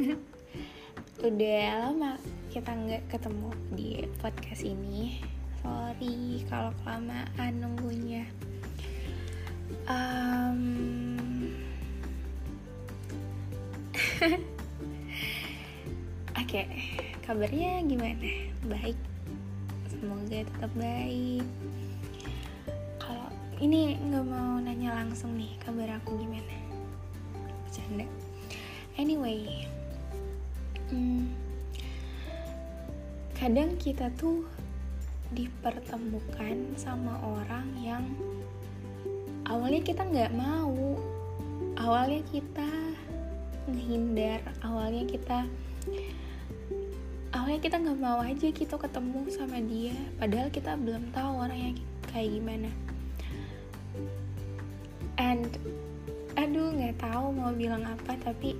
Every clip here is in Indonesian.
Udah lama kita nggak ketemu di podcast ini. Sorry kalau kelamaan nunggunya. Um, Oke, kabarnya gimana? Baik? Semoga tetap baik. Kalau ini nggak mau nanya langsung nih kabar aku gimana? Bercanda. Anyway, hmm, kadang kita tuh dipertemukan sama orang yang awalnya kita nggak mau, awalnya kita ngehindar, awalnya kita awalnya kita nggak mau aja gitu ketemu sama dia, padahal kita belum tahu orangnya kayak gimana. And aduh nggak tahu mau bilang apa tapi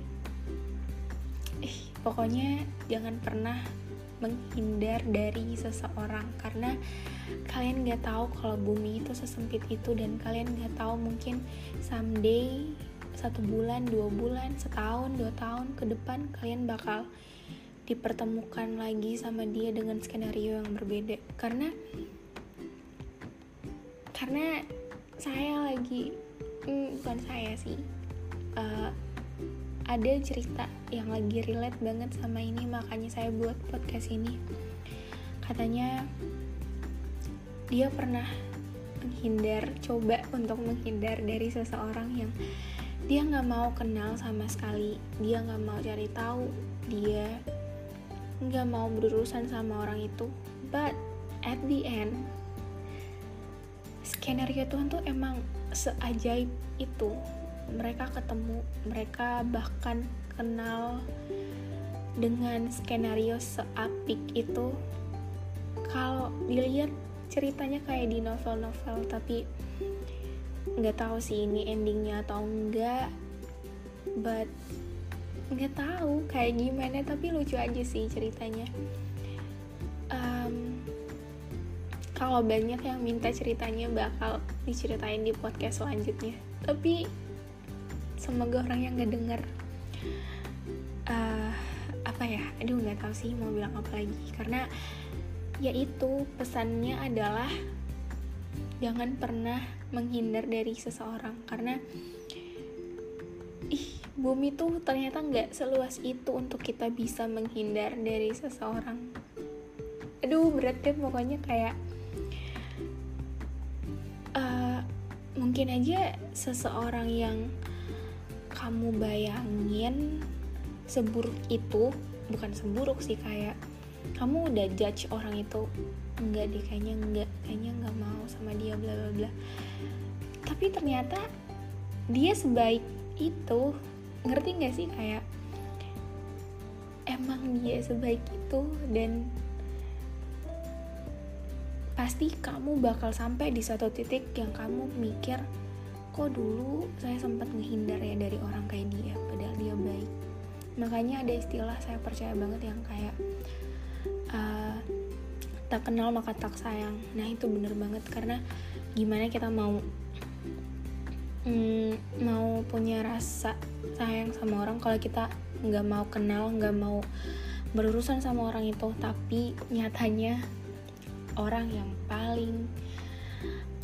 pokoknya jangan pernah menghindar dari seseorang karena kalian nggak tahu kalau bumi itu sesempit itu dan kalian nggak tahu mungkin someday satu bulan dua bulan setahun dua tahun ke depan kalian bakal dipertemukan lagi sama dia dengan skenario yang berbeda. Karena karena saya lagi hmm, bukan saya sih uh, ada cerita yang lagi relate banget sama ini makanya saya buat podcast ini. Katanya dia pernah menghindar coba untuk menghindar dari seseorang yang dia nggak mau kenal sama sekali dia nggak mau cari tahu dia nggak mau berurusan sama orang itu. But at the end skenario Tuhan tuh emang seajaib itu mereka ketemu mereka bahkan kenal dengan skenario seapik itu. Kalau dilihat ceritanya kayak di novel-novel tapi nggak tahu sih ini endingnya atau enggak. But nggak tahu kayak gimana tapi lucu aja sih ceritanya. Um, kalau banyak yang minta ceritanya bakal diceritain di podcast selanjutnya. Tapi semoga orang yang nggak denger uh, apa ya aduh nggak tahu sih mau bilang apa lagi. Karena yaitu pesannya adalah jangan pernah menghindar dari seseorang. Karena ih bumi tuh ternyata nggak seluas itu untuk kita bisa menghindar dari seseorang. Aduh berat deh pokoknya kayak uh, mungkin aja seseorang yang kamu bayangin seburuk itu bukan seburuk sih kayak kamu udah judge orang itu enggak deh kayaknya enggak kayaknya nggak mau sama dia bla bla bla. Tapi ternyata dia sebaik itu. Ngerti nggak sih kayak emang dia sebaik itu dan pasti kamu bakal sampai di satu titik yang kamu mikir kok dulu saya sempat ngehindar ya dari orang kayak dia padahal dia baik. Makanya ada istilah saya percaya banget yang kayak uh, tak kenal maka tak sayang. Nah itu bener banget karena gimana kita mau mm, mau punya rasa sayang sama orang kalau kita nggak mau kenal nggak mau berurusan sama orang itu. Tapi nyatanya orang yang paling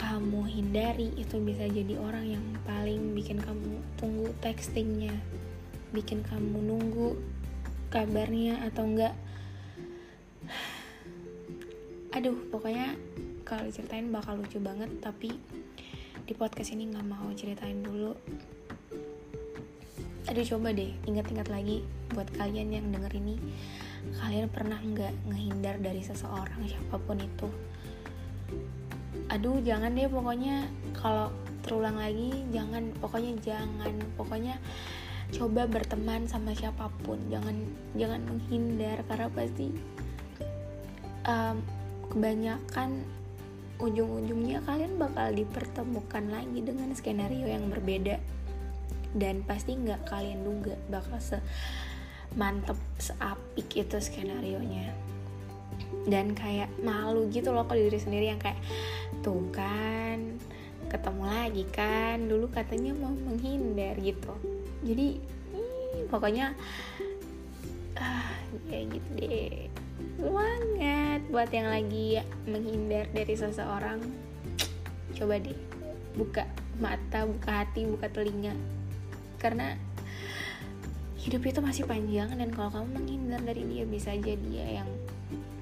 kamu hindari itu bisa jadi orang yang paling bikin kamu tunggu textingnya bikin kamu nunggu kabarnya atau enggak. Aduh pokoknya kalau diceritain bakal lucu banget tapi di podcast ini nggak mau ceritain dulu. Aduh coba deh ingat-ingat lagi buat kalian yang denger ini. Kalian pernah nggak ngehindar dari seseorang siapa pun itu aduh jangan deh pokoknya kalau terulang lagi jangan pokoknya jangan pokoknya coba berteman sama siapa pun jangan jangan menghindar karena pasti um, kebanyakan ujung-ujungnya kalian bakal dipertemukan lagi dengan skenario yang berbeda. Dan pasti nggak kalian duga bakal se mantep seapik itu skenario nya dan kayak malu gitu loh kalau diri sendiri yang kayak tuh kan ketemu lagi kan dulu katanya mau menghindar gitu. Jadi pokoknya ah kayak gitu deh. Semangat buat yang lagi menghindar dari seseorang. Coba deh buka mata buka hati buka telinga. Karena hidup itu masih panjang dan kalau kamu menghindar dari dia bisa aja dia yang